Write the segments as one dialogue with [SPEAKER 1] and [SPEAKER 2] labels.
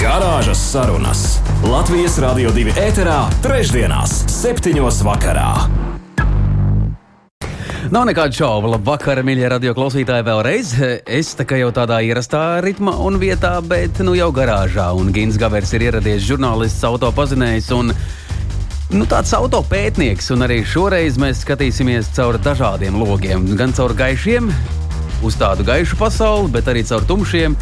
[SPEAKER 1] Garāžas sarunas Latvijas Rādio 2 ēterā, trešdienās, septiņos vakarā.
[SPEAKER 2] Nav nekādu šaubu. Labvakar, mīļie radio klausītāji, vēlreiz. Es tā kā jau tādā ierastā ritmā un vietā, bet nu jau garāžā. Un Gins Gavers ir ieradies žurnālists, auto pazinējs un nu, tāds auto pētnieks. Un arī šoreiz mēs skatīsimies caur dažādiem logiem. Gan caur gaišiem, uz tādu gaišu pasauli, bet arī caur tumšiem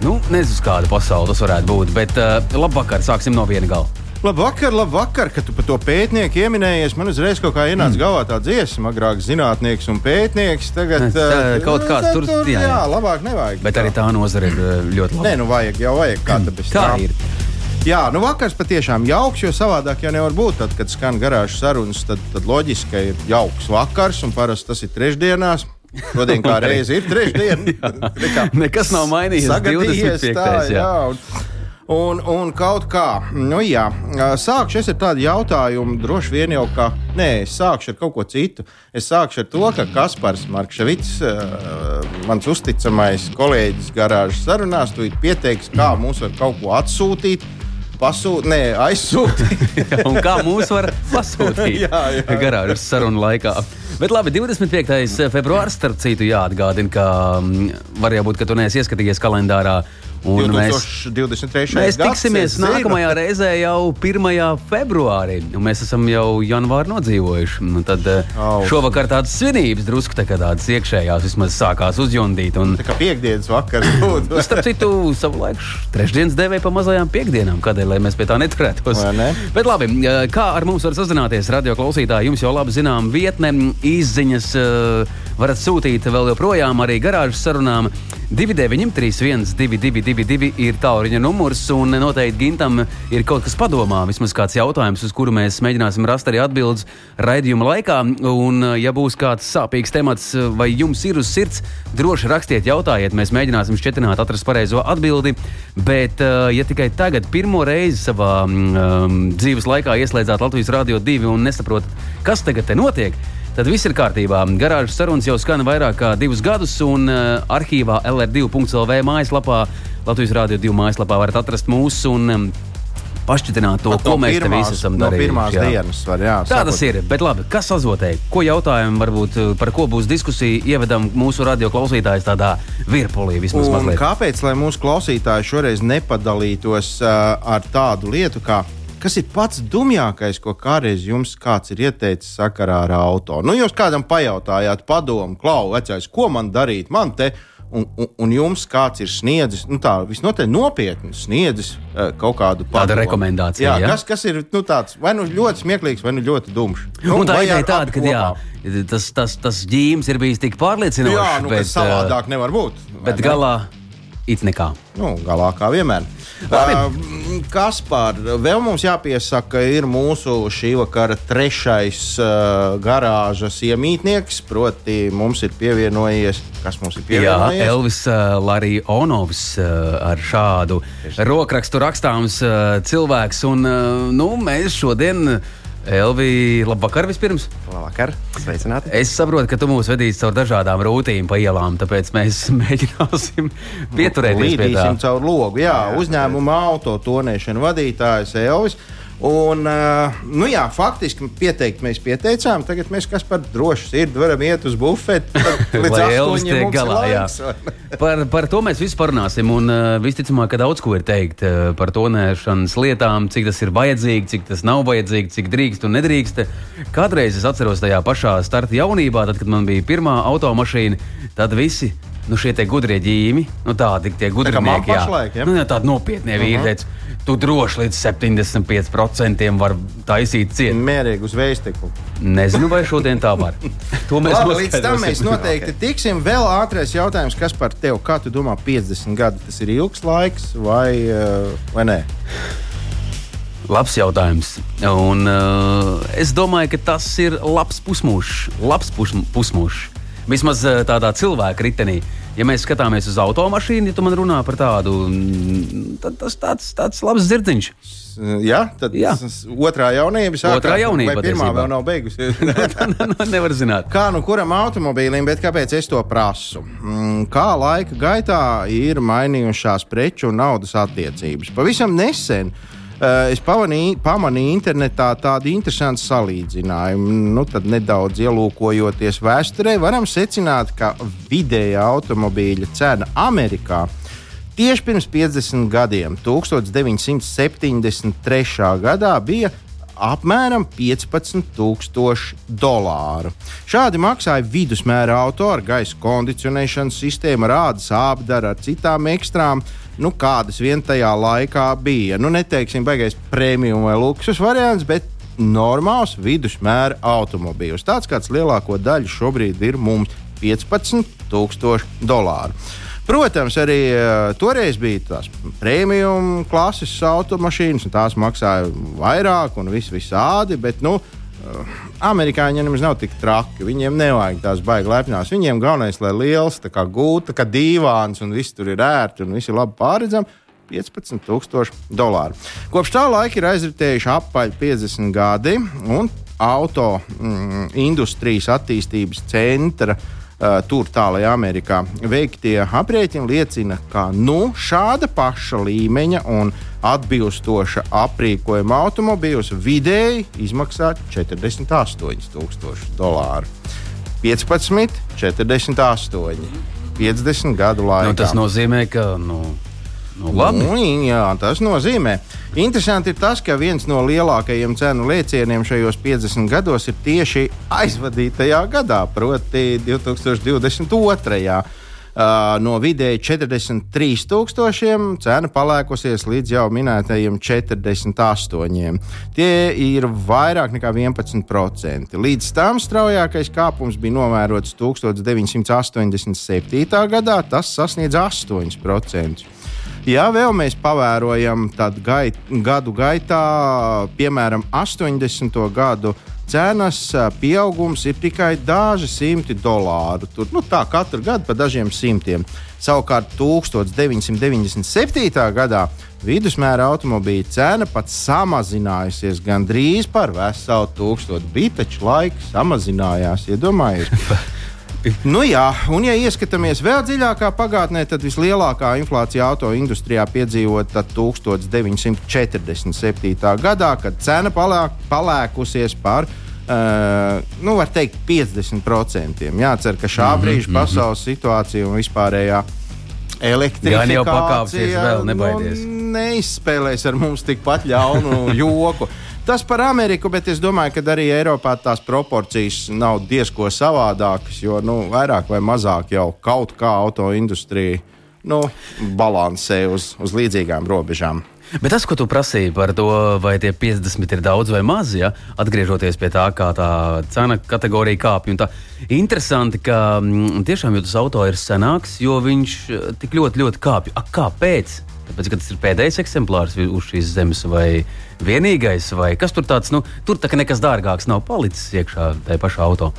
[SPEAKER 2] Nu, nezinu, kāda pasaule tas varētu būt, bet uh, labvakar, sāksim no viena gala.
[SPEAKER 3] Labvakar, labvakar, kad tu par to pētnieku pieminējies. Man uzreiz kaut kā ienāca mm. galvā tā dziesma, agrāk zinātnieks un pētnieks. Tagad
[SPEAKER 2] tā, uh, kaut kāds tur
[SPEAKER 3] tur jā, jā. jā, labāk nevajag.
[SPEAKER 2] Bet tā. arī tā nozare ir uh, ļoti laba.
[SPEAKER 3] Nē, nu vajag, jau vajag kāda bez
[SPEAKER 2] tā. tā ir.
[SPEAKER 3] Jā, nu vakars patiešām jauks, jo savādāk jau nevar būt. Tad, kad skan garāžas sarunas, tad, tad loģiski, ir jauks vakars, un parasti tas ir trešdienās. Šodien kā reize ir trešdiena.
[SPEAKER 2] Nekas nav mainījies.
[SPEAKER 3] Sagadījies tā, jā. jā un, un, un kaut kā, nu jā, sākšu ar tādu jautājumu, droši vien jau kā, nē, es sākšu ar kaut ko citu. Es sākšu ar to, ka Kaspars Markevits, mans uzticamais kolēģis garāžas sarunās, tu pieteiks, kā mums var kaut ko atsūtīt pasūtīt, nē, aizsūtīt.
[SPEAKER 2] un kā mūs var pasūtīt jā, jā. garāžas sarunu laikā. Bet labi, 25. februāris, starp citu, jāatgādina, ka mm, var jau būt, ka tu neesi ieskatījies kalendārā.
[SPEAKER 3] Un 2023.
[SPEAKER 2] mēs, mēs tiksimies gads, nākamajā reizē jau 1. februārī. Mēs esam jau janvāri nodzīvojuši. Un tad oh. šovakar tādas svinības drusku tā tādas iekšējās vismaz sākās uzjundīt. Un...
[SPEAKER 3] Tā kā piekdienas vakars
[SPEAKER 2] būtu. Starp citu, savu laiku trešdienas devēja pa mazajām piekdienām, kādēļ mēs pie tā neturētos.
[SPEAKER 3] Ne?
[SPEAKER 2] Bet labi, kā ar mums var sazināties radio klausītāji, jums jau labi zinām vietne, izziņas varat sūtīt vēl joprojām arī garāžas sarunām 293, 222, ir tālruņa numurs, un noteikti Gintam ir kaut kas padomā, vismaz kāds jautājums, uz kuru mēs mēģināsim rast arī atbildes raidījuma laikā. Un, ja būs kāds sāpīgs temats, vai jums ir uz sirds, droši rakstiet, jautājiet, mēs mēģināsim šķietināt, atrast pareizo atbildi. Bet, ja tikai tagad, pirmo reizi savā um, dzīves laikā ieslēdzāt Latvijas Rādio 2 un nesaprotat, kas tagad notiek, tad viss ir kārtībā. Garāžas sarunas jau skan vairāk kā divus gadus, un uh, arhīvā LR2.CLV mājaslapā, Latvijas Rādio 2 mājaslapā varat atrast mūsu. Un, um, Pašķitināt to,
[SPEAKER 3] Pat
[SPEAKER 2] ko
[SPEAKER 3] no
[SPEAKER 2] mēs
[SPEAKER 3] pirmās,
[SPEAKER 2] te visi esam
[SPEAKER 3] no
[SPEAKER 2] darījuši.
[SPEAKER 3] pirmās
[SPEAKER 2] jā.
[SPEAKER 3] dienas var, jā,
[SPEAKER 2] Tā tas ir. Bet labi, kas azotē? Ko jautājumu varbūt par ko būs diskusija? Ievedam mūsu radio klausītājus tādā virpulī vismaz
[SPEAKER 3] Un
[SPEAKER 2] mazliet.
[SPEAKER 3] kāpēc lai mūsu klausītāji šoreiz nepadalītos uh, ar tādu lietu, kā kas ir pats dumjākais, ko kādreiz jums kāds ir ieteicis sakarā ar auto? Nu, jūs kādam pajautājāt, padomu, klau, vecais, ko man darīt? Man te Un, un, un jums kāds ir sniedzis, nu tā visnotaļ nopietni sniedzis uh, kaut kādu
[SPEAKER 2] Tāda rekomendācija,
[SPEAKER 3] Jā,
[SPEAKER 2] jā?
[SPEAKER 3] kas, kas ir nu, tāds vai nu ļoti smieklīgs, vai nu ļoti dumšs. Nu,
[SPEAKER 2] Un tā ideja tāda, ka jā, tas, tas, tas ģīms ir bijis tik pārliecinošs.
[SPEAKER 3] jā nu,
[SPEAKER 2] bet,
[SPEAKER 3] savādāk nevar būt.
[SPEAKER 2] Bet
[SPEAKER 3] ne?
[SPEAKER 2] galā it nekā.
[SPEAKER 3] Nu, galā kā vienmēr. Uh, kas par vēl mums jāpiesaka, ir mūsu šī vakara trešais uh, garāžas iemītnieks. Proti, mums ir pievienojies, kas mums ir
[SPEAKER 2] Jā,
[SPEAKER 3] pievienojies.
[SPEAKER 2] Elvis uh, Larionovs uh, ar šādu rokrakstu rakstāms uh, cilvēks. Un, uh, nu, mēs šodien, Elvi, labvakar vispirms.
[SPEAKER 4] Labvakar, sveicināti.
[SPEAKER 2] Es saprotu, ka tu mūs vedīsi caur dažādām rūtīm pa ielām, tāpēc mēs mēģināsim pieturēties pie tā.
[SPEAKER 3] Līdīsim caur logu. Jā, jā uzņēmuma auto tonēšana vadītājs Elvis. Un, uh, nu jā, faktiski pieteikt mēs pieteicām. Tagad mēs kas par drošu sirdi varam iet uz bufeti. Līdz
[SPEAKER 2] Elvis tiek galā,
[SPEAKER 3] laiks?
[SPEAKER 2] Par, par to mēs visi parunāsim. Un uh, visticamāk, ka daudz ko ir teikt uh, par tonēšanas lietām, cik tas ir vajadzīgi, cik tas nav vajadzīgi, cik drīkst un nedrīkst. Kādreiz es atceros tajā pašā starta jaunībā, tad, kad man bija pirmā automašīna, tad visi. Nu, šie gudrie ģīmi, nu, tādi tie
[SPEAKER 3] man
[SPEAKER 2] gudrinieki, jā.
[SPEAKER 3] pašlaik, ja?
[SPEAKER 2] Nu, jā, tādi nopietni vīri teica, tu droši līdz 75% var taisīt ciet.
[SPEAKER 3] Mierīgi uz veisteklu.
[SPEAKER 2] Nezinu, vai šodien tā var. To mēs
[SPEAKER 3] Labi, līdz tam mēs noteikti tiksim. Vēl ātrākais jautājums, kas par tevi? Kā tu domā, 50 gadi tas ir ilgs laiks vai, eh, vai nē?
[SPEAKER 2] Labs jautājums. Un, uh, es domāju, ka tas ir labs pusmūžs. Labs pusmūžs. Vismaz uh, tādā cilvēka ritenī. Ja mēs skatāmies uz automašīnu, ja tu man runā par tādu, tad tas tāds, tāds labs zirdziņš.
[SPEAKER 3] Jā, tad Jā. otrā jaunība sākās.
[SPEAKER 2] Otrā jaunība
[SPEAKER 3] vai pirmā vēl nav beigusies.
[SPEAKER 2] Nevar zināt.
[SPEAKER 3] Kā nu kuram automobīlim, bet kāpēc es to prasu? Mm, kā laika gaitā ir mainījušās preču un naudas attiecības? Pavisam nesen. Uh, es pamanīju, pamanīju internetā tādu interesantu salīdzinājumu. Nu, tad nedaudz ielūkojoties vēsturē, varam secināt, ka vidēja automobīļa cena Amerikā Tieši pirms 50 gadiem, 1973. gadā, bija apmēram 15,000 dolāru. Šādi maksāja vidusmēra auto ar gaisa kondicionēšanas sistēmu, rādas apdara ar citām ekstrām. Nu, kādas vien tajā laikā bija. Nu, neteiksim, baigais premium vai luksus variants, bet normāls vidusmēra automobīls. Tāds kāds lielāko daļu šobrīd ir mums 15,000 dolāru. Protams, arī uh, toreiz bija tās premium klases automašīnas, un tās maksāja vairāk un viss visādi. Bet, nu, uh, Amerikāņiem nemaz nav tik traki. Viņiem nevajag tās baigas lepnās. Viņiem galvenais, lai liels, kā gūta, kā dīvāns, un viss tur ir ērti un viss ir labi pārredzams. 15,000 dolāru. Kopš tā laika ir aizritējuši apaļ 50 gadi, un auto mm, industrijas attīstības centra uh, tur tālākajā Amerikā. Veiktie aprēķini liecina, ka nu, šāda paša līmeņa un atbilstoša aprīkojuma automobīls vidēji izmaksā 48,000 dolāru. 15, 48, 50 gadu laikā.
[SPEAKER 2] Nu, tas nozīmē, ka. Nu Nu, labi.
[SPEAKER 3] nu, jā, tas nozīmē. Interesanti ir tas, ka viens no lielākajiem cenu lēcieniem šajos 50 gados ir tieši aizvadītajā gadā, proti, 2022. Uh, no vidēji 43,000 cena palēkusies līdz jau minētajiem 48. Tie ir vairāk nekā 11%. Līdz tam straujākais kāpums bija novērots 1987. gadā, tas sasniedz 8%. Ja vēl mēs pavērojam gait, gadu gaitā, piemēram, 80. gadu cenas pieaugums ir tikai daži simti dolāru. Tur nu, tā katru gadu pa dažiem simtiem. Savukārt 1997. gadā vidusmēra automobīļa cena pat samazinājusies gandrīz par veselu tūkstošu. Bija taču laika samazinājās, iedomājieties. Nu jā, un ja ieskatāmies vēl dziļākā pagātnē, tad vislielākā inflācija auto industrijā piedzīvota 1947. gadā, kad cena palāk, palēkusies par Uh, nu, var teikt, 50%. Jācer, ka šā mhm, brīža mm -hmm. pasaules situācija un vispārējā elektrifikācija
[SPEAKER 2] Jā, jau pakāpsies, vēl nebaidies.
[SPEAKER 3] Nu, neizspēlēs ar mums tikpat ļaunu joku. Tas par Ameriku, bet es domāju, ka arī Eiropā tās proporcijas nav diezko savādākas, jo nu, vairāk vai mazāk jau kaut kā autoindustrija nu, balansē uz, uz līdzīgām robežām.
[SPEAKER 2] Bet tas, ko tu prasīji par to, vai tie 50 ir daudz vai maz, ja? atgriežoties pie tā, kā tā cena kategorija kāpj. Interesanti, ka m, mm, tiešām tas auto ir senāks, jo viņš eh, tik ļoti, ļoti kāpj. A, kāpēc? Tāpēc, ka tas ir pēdējais eksemplārs uz šīs zemes, vai vienīgais, vai kas tur tāds, nu, tur tā nekas dārgāks nav palicis iekšā tajā pašā auto.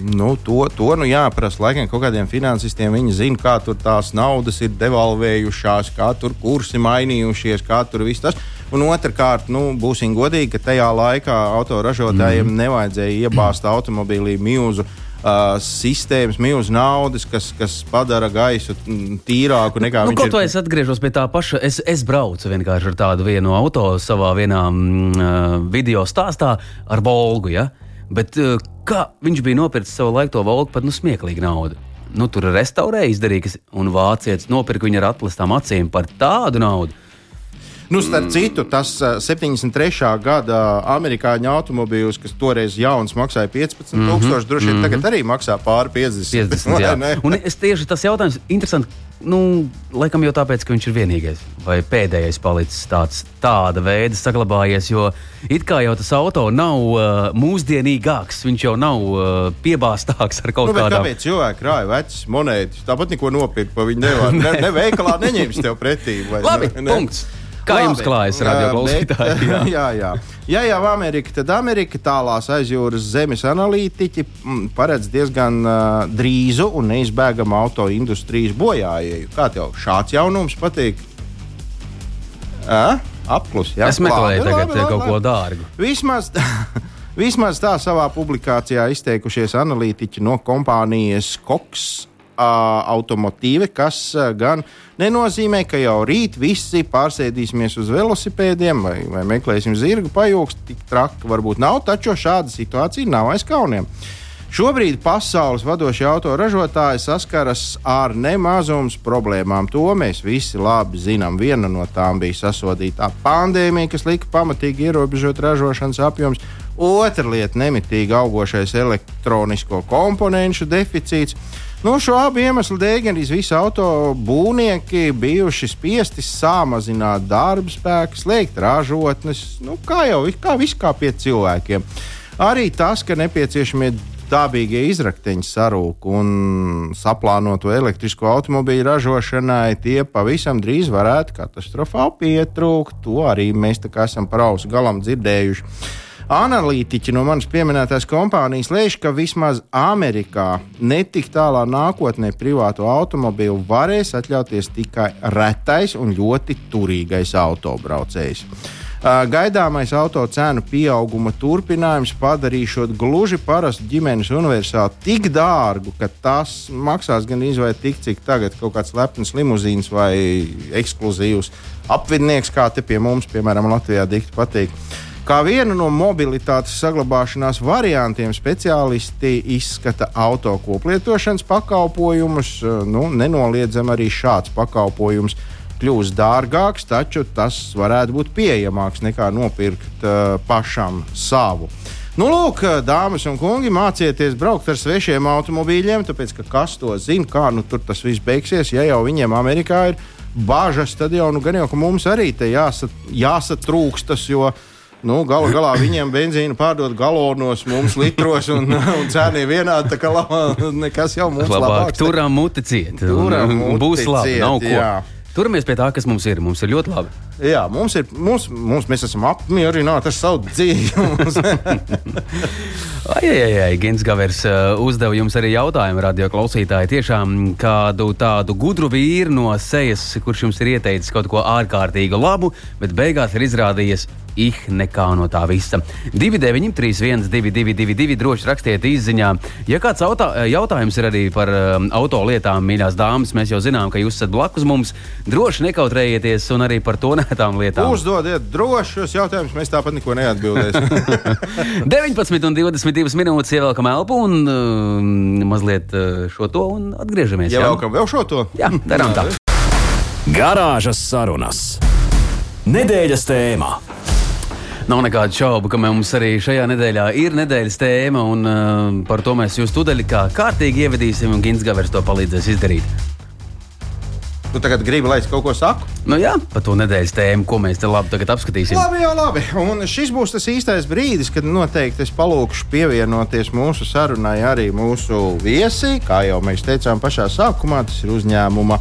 [SPEAKER 3] Nu, to to nu jāprasa laikam kaut kādiem finansistiem. Viņi zina, kā tur tās naudas ir devalvējušās, kā tur kursi mainījušies, kā tur viss tas. Un otrkārt, nu, būsim godīgi, ka tajā laikā autoražotājiem mm. nevajadzēja iebāzt automobīlī milzu uh, uh, sistēmas, milzīgas naudas, kas, kas padara gaisu tīrāku nekā
[SPEAKER 2] nu,
[SPEAKER 3] viņš
[SPEAKER 2] ir. Es atgriežos pie tā paša. Es, es braucu vienkārši ar tādu vienu auto savā vienā mm, video stāstā ar Volgu. Ja? Bet uh, kā viņš bija nopircis savu laiku to Volgu par nu, smieklīgu naudu? Nu, tur restaurēja, izdarīja, un vācietis nopirka viņu ar atlastām acīm par tādu naudu.
[SPEAKER 3] Nu, starp mm. citu, tas 73. gada amerikāņu automobīls, kas toreiz jauns maksāja 15,000, mm -hmm. droši vien mm -hmm. tagad arī maksā pāri 50.
[SPEAKER 2] 50 jā. un es tieši tas jautājums interesants. Nu, laikam jau tāpēc, ka viņš ir vienīgais vai pēdējais palicis tāds, tāda veida saglabājies. Jo it kā jau tas auto nav uh, mūsdienīgāks, viņš jau nav uh, piebāztāks ar kaut nu, kādām.
[SPEAKER 3] Kāpēc cilvēki krāja vecas monētas? Tāpat neko nopirkt, pa viņu nevar. ne, ne veikalā neņems tev pretī.
[SPEAKER 2] Labi, ne, ne. punkts. Kā Labi, jums klājas, radio klausītāji?
[SPEAKER 3] Jā, jā. jā. Ja jau Amerika, tad Amerika tālās aizjūras zemes analītiķi mm, paredz diezgan uh, drīzu un neizbēgamu auto industrijas bojājēju. Kā tev šāds jaunums patīk? Uh? Apklus,
[SPEAKER 2] jā, es meklēju labi, tagad labi, labi, kaut ko dārgu.
[SPEAKER 3] Vismaz, vismaz tā savā publikācijā izteikušies analītiķi no kompānijas Cox automotīvi, kas gan nenozīmē, ka jau rīt visi pārsēdīsimies uz velosipēdiem vai, vai meklēsim zirgu pajūgstu. Tik traki varbūt nav, taču šāda situācija nav aiz kauniem. Šobrīd pasaules vadošie autoražotāji saskaras ar nemazums problēmām. To mēs visi labi zinām. Viena no tām bija sasodītā pandēmija, kas lika pamatīgi ierobežot ražošanas apjoms. Otra lieta - nemitīgi augošais elektronisko komponentu deficīts. Nu, šo abu iemeslu dēļ gan visi autobūvnieki bijuši spiesti samazināt darba spēku, slēgt ražotnes, nu, kā jau kā viss kā pie cilvēkiem. Arī tas, ka nepieciešamie dabīgie izrakteņi sarūk un saplānoto elektrisko automobīļu ražošanai, tie pavisam drīz varētu katastrofāli pietrūkt. To arī mēs esam par ausu galam dzirdējuši. Analītiķi no manas pieminētās kompānijas lēš, ka vismaz Amerikā netik tālā nākotnē privāto automobīlu varēs atļauties tikai retais un ļoti turīgais autobraucējs. Gaidāmais auto cenu pieauguma turpinājums padarīšot gluži parastu ģimenes universāli tik dārgu, ka tas maksās gan izvēlēt tik, cik tagad kaut kāds lepns limuzīns vai ekskluzīvs apvidnieks, kā te pie mums, piemēram, Latvijā dikti patīk. Kā vienu no mobilitātes saglabāšanās variantiem speciālisti izskata auto koplietošanas pakalpojumus. Nu, nenoliedzam arī šāds pakalpojums kļūs dārgāks, taču tas varētu būt pieejamāks nekā nopirkt uh, pašam savu. Nu, lūk, dāmas un kungi, mācieties braukt ar svešiem automobīļiem, tāpēc ka kas to zina, kā nu, tas viss beigsies. Ja jau viņiem Amerikā ir bažas, tad jau, nu, gan jau mums arī te jāsat, jāsatrūkstas, jo Nu, Galu galā viņiem benzīnu pārdod galonos, mums litros un, un cēnī vienādi. Tā kā labā, nekas jau mums
[SPEAKER 2] labāk. labāk turam muti ciet. Turam muti Būs labi, nav ko. Jā. Turamies pie tā, kas mums ir. Mums ir ļoti labi.
[SPEAKER 3] Jā, mums ir. Mums, mums, mēs esam apmierināti ar savu dzīvi.
[SPEAKER 2] ai, ai, ai, Gens Gavers uh, uzdeva jums arī jautājumu, radio klausītāji. Tiešām kādu tādu gudru vīru no sejas, kurš jums ir ieteicis kaut ko ārkārtīgi labu, bet beigās ir izrādījies ih, nekā no tā visa. 293, 222, droši rakstiet izziņā. Ja kāds autā, jautājums ir arī par um, auto lietām, mīļās dāmas, mēs jau zinām, ka jūs esat blakus mums. Droši nekautrējieties un arī par tonētām lietām.
[SPEAKER 3] Uzdodiet drošus jautājumus, mēs tāpat neko neatbildēsim.
[SPEAKER 2] 19 un 22 minūtes ievelkam elpu un uh, mazliet uh, šo to un atgriežamies.
[SPEAKER 3] Ievelkam vēl šo to?
[SPEAKER 2] Jā, darām tā.
[SPEAKER 1] Garāžas sarunas. Nedēļas tēmā.
[SPEAKER 2] Nav nekādu šaubu, ka mums arī šajā nedēļā ir nedēļas tēma, un uh, par to mēs jūs tudaļ kā kārtīgi ievedīsim, un Gins Gavers to palīdzēs izdarīt.
[SPEAKER 3] Tu tagad gribi, lai es kaut ko saku?
[SPEAKER 2] Nu jā, par to nedēļas tēmu, ko mēs te labi apskatīsim.
[SPEAKER 3] Labi, jau labi. Un šis būs tas īstais brīdis, kad noteikti es palūkšu pievienoties mūsu sarunai arī mūsu viesi. Kā jau mēs teicām pašā sākumā, tas ir uzņēmuma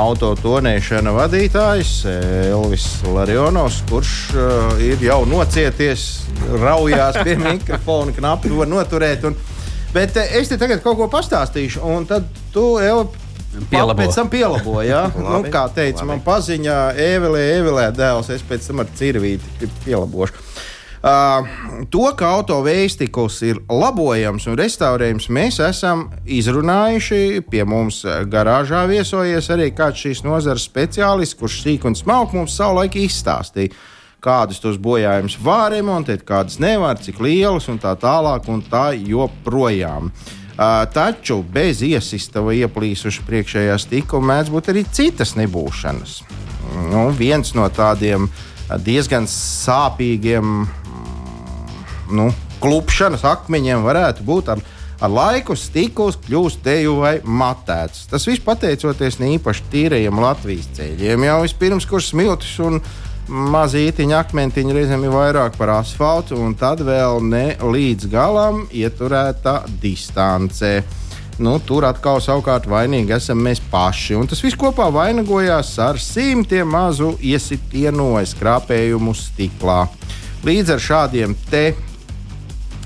[SPEAKER 3] autotonēšana vadītājs Elvis Larionovs, kurš uh, ir jau nocieties, raujās pie mikrofona, knapi var noturēt. Un, bet uh, es te tagad kaut ko pastāstīšu, un tad tu, Elvis, Pielabo. Pēc tam pielaboja. Ja? nu, kā teica, man paziņā, Evelē, Evelē dēls, es pēc tam ar cirvīti pielabošu. Uh, to, ka auto veistikls ir labojams un restaurējams, mēs esam izrunājuši. Pie mums garāžā viesojies arī kāds šīs nozares speciālists, kurš sīk un smalki mums savulaik izstāstīja, kādus tos bojājumus var remontēt, kādas nevar, cik lielas un tā tālāk un tā joprojām. Uh, taču bez iesista vai ieplīsuša priekšējā stikla mēdz būt arī citas nebūšanas. Nu, viens no tādiem diezgan sāpīgiem nu, klupšanas akmeņiem varētu būt ar, ar laiku stikls kļūst teju vai matēts. Tas viss pateicoties ne īpaši tīrajiem Latvijas ceļiem. Jau vispirms, kurš smiltis un mazītiņa akmentiņa reizēm ir vairāk par asfaltu, un tad vēl ne līdz galam ieturēta distance. nu, tur atkal savukārt vainīgi esam mēs paši. Un tas viss kopā vainagojās ar simtiem mazu iesitienu vai skrāpējumu stiklā. Līdz ar šādiem te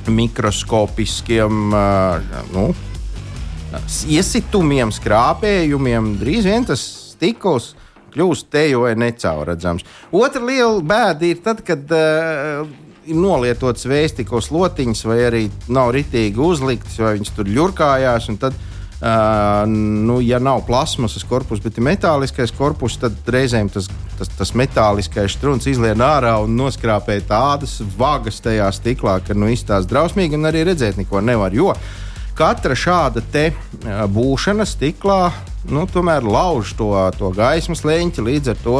[SPEAKER 3] mikroskopiskiem nu, iesitumiem, skrāpējumiem drīz vien tas stikls kļūst tejo vai necaurredzams. Otra liela bēda ir tad, kad uh, ir nolietots vēstikos lotiņas, vai arī nav ritīgi uzliktas, vai viņas tur ļurkājās. Tad, uh, nu, ja nav plasmasas korpus, bet ir metāliskais korpus, tad reizēm tas, tas, tas metāliskais strūns izlien ārā un noskrāpē tādas vagas tajā stiklā, ka nu, izstāsta drausmīgi un arī redzēt neko nevar. Jo katra šāda te būšana stiklā nu, tomēr lauž to, to gaismas leņķi, līdz ar to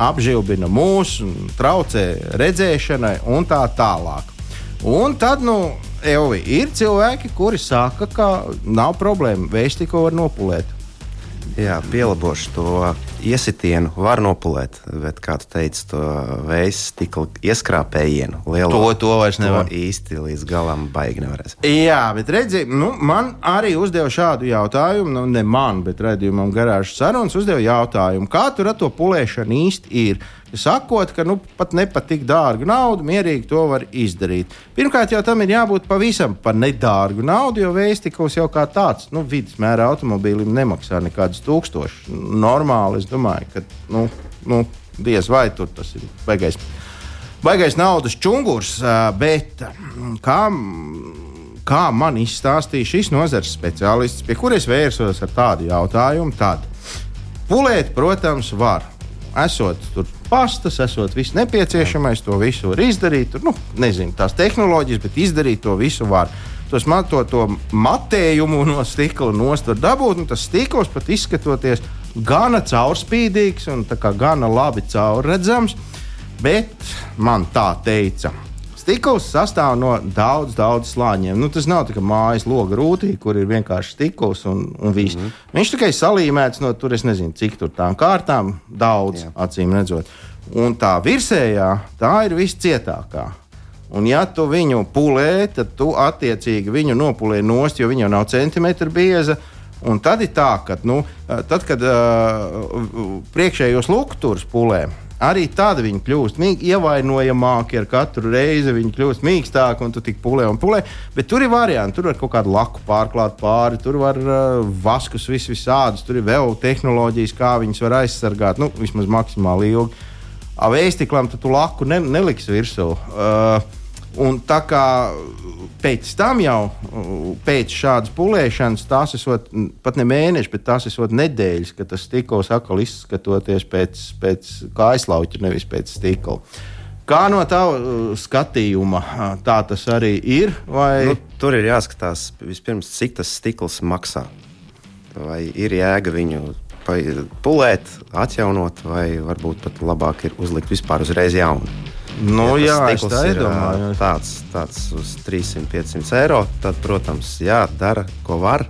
[SPEAKER 3] apžilbina mūsu, traucē redzēšanai un tā tālāk. Un tad, nu, Evi, ir cilvēki, kuri saka, ka nav problēma, vējš tikko var nopulēt.
[SPEAKER 4] Jā, pielabošu to iesitienu var nopulēt, bet, kā tu teici, to veids stikla ieskrāpējienu lielu.
[SPEAKER 3] To, to vairs nevar.
[SPEAKER 4] To īsti līdz galam baigi nevarēs.
[SPEAKER 3] Jā, bet redzi, nu, man arī uzdeva šādu jautājumu, nu, ne man, bet redzījumam garāžas sarunas uzdeva jautājumu, kā tur ar to pulēšanu īsti ir sakot, ka nu, pat ne par tik dārgu naudu mierīgi to var izdarīt. Pirmkārt, jau tam ir jābūt pavisam par nedārgu naudu, jo vēstiklis jau kā tāds nu, vidusmēra automobīlim nemaksā nekādus tūkstošus. Normāli es domāju, ka nu, nu, diez vai tur tas ir baigais. Baigais naudas čungurs, bet kā, kā man izstāstīja šis nozares speciālists, pie kuras vērsos ar tādu jautājumu, tad pulēt, protams, var. Esot tur pastas, esot viss nepieciešamais, to visu var izdarīt. Nu, nezinu, tās tehnoloģijas, bet izdarīt to visu var. Tos mato, to matējumu no stikla nost var dabūt, un tas stikls pat izskatoties gana caurspīdīgs un gana labi caurredzams. Bet man tā teica, Stikls sastāv no daudz, daudz slāņiem. Nu, tas nav tikai mājas loga rūtī, kur ir vienkārši stikls un, un viss. Mm -hmm. Viņš tikai salīmēts no tur, es nezinu, cik tur tām kārtām, daudz Jā. acīm redzot. Un tā virsējā, tā ir viscietākā. Un, ja tu viņu pulē, tad tu attiecīgi viņu nopulē nost, jo viņa jau nav centimetru bieza. Un tad ir tā, ka, nu, tad, kad uh, priekšējos lukturus pulē, Arī tad viņi kļūst ievainojamāki ar katru reizi. Viņi kļūst mīkstāki un tu tik pulē un pulē. Bet tur ir varianti. Tur var kaut kādu laku pārklāt pāri, tur var uh, vaskus vis visādus. Tur ir vēl tehnoloģijas, kā viņas var aizsargāt. Nu, vismaz maksimāli ilgi. Vēstiklam tu laku ne, neliks virsū. Uh, Un tā kā pēc tam jau, pēc šādas pulēšanas, tās esot pat ne mēneši, bet tās esot nedēļas, kad tas stikls atkal izskatoties pēc, pēc kaislauķa, nevis pēc stikla. Kā no tā uh, skatījuma tā tas arī ir? Vai... Nu,
[SPEAKER 4] tur ir jāskatās vispirms, cik tas stikls maksā. Vai ir jēga viņu pulēt, atjaunot, vai varbūt pat labāk ir uzlikt vispār uzreiz jaunu.
[SPEAKER 3] Nu, ja jā, es tā
[SPEAKER 4] domāju. Tāds, tāds uz 300-500 eiro. Tad, protams, jā, dara, ko var.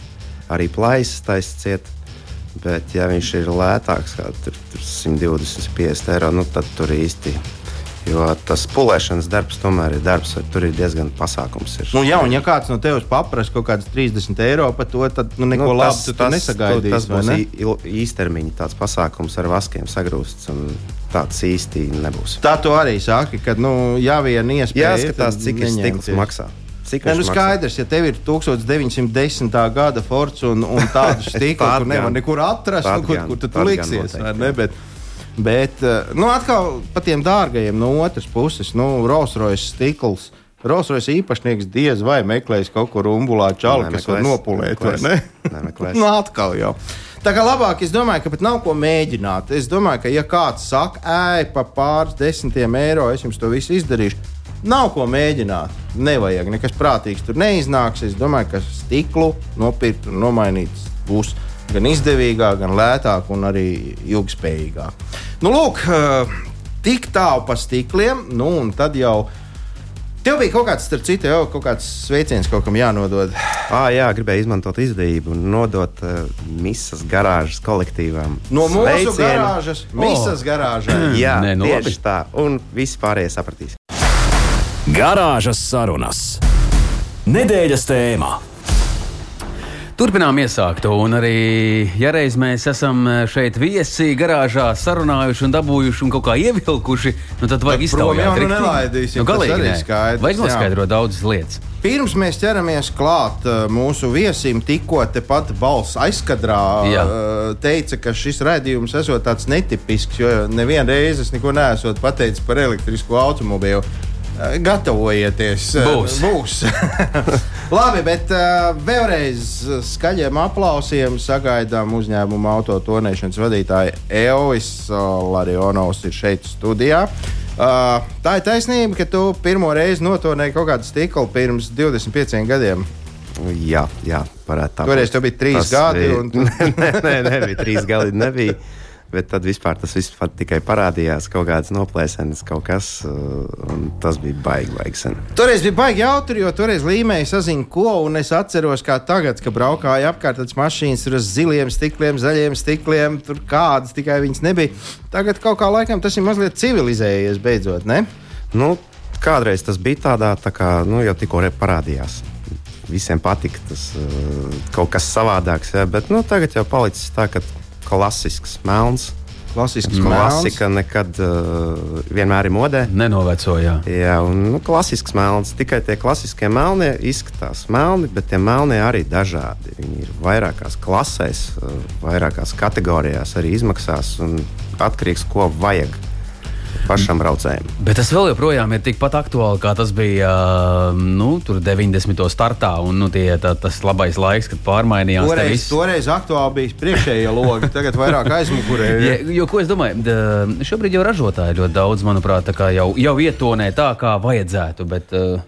[SPEAKER 4] Arī plaisas taisciet. Bet, ja viņš ir lētāks, kā 120, 50 eiro, nu, tad tur īsti Jo tas pulēšanas darbs tomēr ir darbs, tur ir diezgan pasākums. Ir.
[SPEAKER 3] Nu, jā, un ja kāds no tevis paprasa kaut kādas 30 eiro par to, tad nu, neko nu, labu tu tas, nesagaidīsi.
[SPEAKER 4] Tas būs ne? īstermiņa tāds pasākums ar vaskiem sagrūsts. Tāds īsti nebūs.
[SPEAKER 3] Tā tu arī saki, ka, nu, ja vien iespēja.
[SPEAKER 4] Jāskatās, cik tas stikls maksā.
[SPEAKER 3] Cik ne, nu skaidrs, ja tev ir 1910. gada forts un, un tādu stiklu, kur nevar nekur atrast, nu, kur, kur tu liksies. Bet, Bet, eh, nu, atkal par tiem dārgajiem no otras puses, nu, Rolls-Royce stikls. Rolls-Royce īpašnieks diez vai meklēs kaut kur umbulā čauli, kas var nopulēt.
[SPEAKER 4] Nemeklēs.
[SPEAKER 3] nu, atkal jau. Tā kā labāk, es domāju, ka pat nav ko mēģināt. Es domāju, ka, ja kāds saka, ej, pa pāris desmitiem eiro, es jums to visu izdarīšu, nav ko mēģināt. Nevajag, nekas prātīgs tur neiznāks. Es domāju, ka stiklu nopirkt un nomainīt būs gan izdevīgāk, gan lētāk un arī ilgspējīgāk. Nu, lūk, eh, tik tālu pa stikliem, nu, un tad jau. Tev bija kaut kāds, starp citu, jau kaut kāds sveiciens kaut kam jānodod.
[SPEAKER 4] Ah, jā, gribēju izmantot izdevību un nodot uh, misijas garāžas kolektīvām.
[SPEAKER 3] No mūsu sveicienu. garāžas, misijas oh. garāžā.
[SPEAKER 4] jā, Nē, nu, tieši labi. tā. Un visi pārējie sapratīs.
[SPEAKER 1] Garāžas sarunas. Nedēļas tēmā.
[SPEAKER 2] Turpinām iesākto, un arī, ja reiz mēs esam šeit viesi, garāžā sarunājuši un dabūjuši un kaut kā ievilkuši, nu tad vajag iztaujāt.
[SPEAKER 3] Jau nu nelaidīsim,
[SPEAKER 2] nu, galīgi
[SPEAKER 3] ne.
[SPEAKER 2] skaidrs. Vajag noskaidrot daudzas lietas.
[SPEAKER 3] Pirms mēs ķeramies klāt uh, mūsu viesim, tikko tepat balss aizkadrā Jā. Uh, teica, ka šis raidījums esot tāds netipisks, jo nevienu reizi es neko neesmu pateicis par elektrisko automobīlu. Gatavojieties!
[SPEAKER 2] Būs!
[SPEAKER 3] būs. Labi, bet uh, vēlreiz skaļiem aplausiem sagaidām uzņēmuma autotonēšanas vadītāju Elvis Larionovs ir šeit studijā. Uh, tā ir taisnība, ka tu pirmo reizi notonēji kaut kādu stiklu pirms 25 gadiem.
[SPEAKER 4] Jā, jā varētu tā būt.
[SPEAKER 3] Toreiz tev bija trīs Tas gadi. Bija... Un...
[SPEAKER 4] nē, nē, nebija trīs gadi. Nebija. Bet tad vispār tas viss tikai parādījās, kaut kādas noplēsenes, kaut kas, uh, un tas bija baigi, baigi sen.
[SPEAKER 3] Toreiz bija baigi jautri, jo toreiz līmēji sazina, ko, un es atceros, kā tagad, kad braukāju apkārt tādas mašīnas, tur uz ziliem stikliem, zaļiem stikliem, tur kādas tikai viņas nebija. Tagad kaut kā laikam tas ir mazliet civilizējies beidzot, ne?
[SPEAKER 4] Nu, kādreiz tas bija tādā, tā kā, nu, jau tikko parādījās visiem patika tas uh, kaut kas savādāks. Ja? Bet nu, tagad jau palicis tā, ka klasisks melns.
[SPEAKER 3] Klasisks
[SPEAKER 4] Klasika melns. nekad uh, vienmēr ir modē.
[SPEAKER 2] Nenovecojā.
[SPEAKER 4] Jā, un nu, klasisks melns. Tikai tie klasiskie melnie izskatās melni, bet tie melnie arī dažādi. Viņi ir vairākās klasēs, uh, vairākās kategorijās, arī izmaksās un atkarīgs, ko vajag pašam braucējam.
[SPEAKER 2] Bet tas vēl joprojām ir tikpat aktuāli, kā tas bija nu, 90. startā. Un, nu, tie, tā, tas labais laiks, kad pārmainījās.
[SPEAKER 3] Toreiz, viss... toreiz aktuāli bija priekšējie logi, tagad vairāk aizmugurē.
[SPEAKER 2] ja, jo, ko es domāju, da, šobrīd jau ražotāji ļoti daudz, manuprāt, jau, jau ietonē tā, kā vajadzētu. Bet, uh...